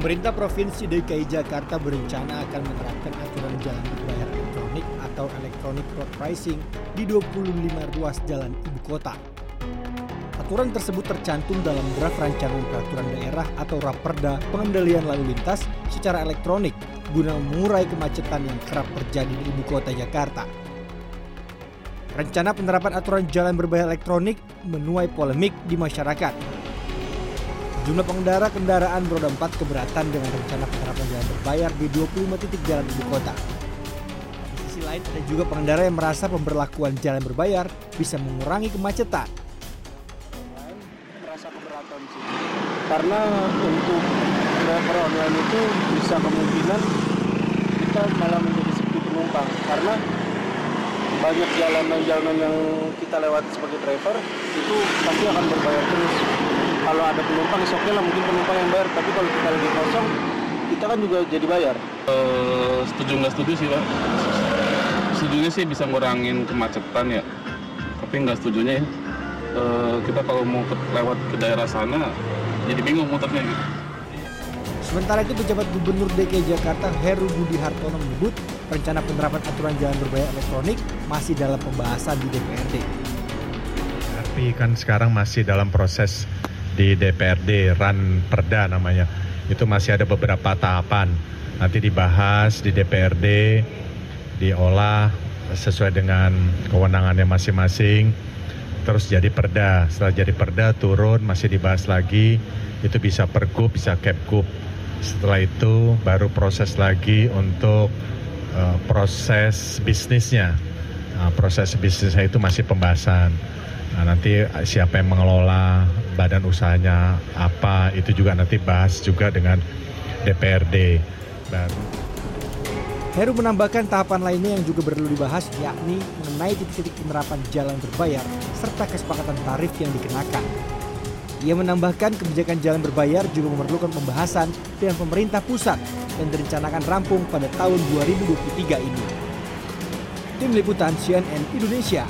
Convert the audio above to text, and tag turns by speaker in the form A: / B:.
A: Pemerintah Provinsi DKI Jakarta berencana akan menerapkan aturan jalan berbayar elektronik atau electronic road pricing di 25 ruas jalan ibu kota. Aturan tersebut tercantum dalam draft rancangan peraturan daerah atau Raperda pengendalian lalu lintas secara elektronik guna mengurai kemacetan yang kerap terjadi di ibu kota Jakarta. Rencana penerapan aturan jalan berbayar elektronik menuai polemik di masyarakat. Jumlah pengendara kendaraan beroda 4 keberatan dengan rencana penerapan jalan berbayar di 25 titik jalan ibu kota. Di sisi lain ada juga pengendara yang merasa pemberlakuan jalan berbayar bisa mengurangi kemacetan.
B: merasa keberatan sih karena untuk driver online itu bisa kemungkinan kita malah menjadi sepi penumpang karena banyak jalanan-jalanan yang kita lewati sebagai driver itu pasti akan berbayar terus kalau ada penumpang oke lah mungkin penumpang yang bayar. Tapi kalau kita lagi kosong kita kan juga jadi bayar.
C: Eh, setuju nggak setuju sih pak? Setujunya sih bisa ngurangin kemacetan ya. Tapi nggak setujunya ya. Eh, kita kalau mau ke, lewat ke daerah sana jadi bingung muternya gitu.
A: Sementara itu pejabat Gubernur DKI Jakarta Heru Budi Hartono menyebut rencana penerapan aturan jalan berbayar elektronik masih dalam pembahasan di DPRD.
D: Tapi kan sekarang masih dalam proses di DPRD, RAN Perda namanya. Itu masih ada beberapa tahapan. Nanti dibahas di DPRD, diolah sesuai dengan kewenangannya masing-masing. Terus jadi perda. Setelah jadi perda turun masih dibahas lagi. Itu bisa pergub, bisa kepgub. Setelah itu baru proses lagi untuk eh, proses bisnisnya. Nah, proses bisnisnya itu masih pembahasan. Nah, nanti siapa yang mengelola badan usahanya apa itu juga nanti bahas juga dengan DPRD baru.
A: Heru menambahkan tahapan lainnya yang juga perlu dibahas yakni mengenai titik-titik penerapan jalan berbayar serta kesepakatan tarif yang dikenakan. Ia menambahkan kebijakan jalan berbayar juga memerlukan pembahasan dengan pemerintah pusat dan direncanakan rampung pada tahun 2023 ini. Tim Liputan CNN Indonesia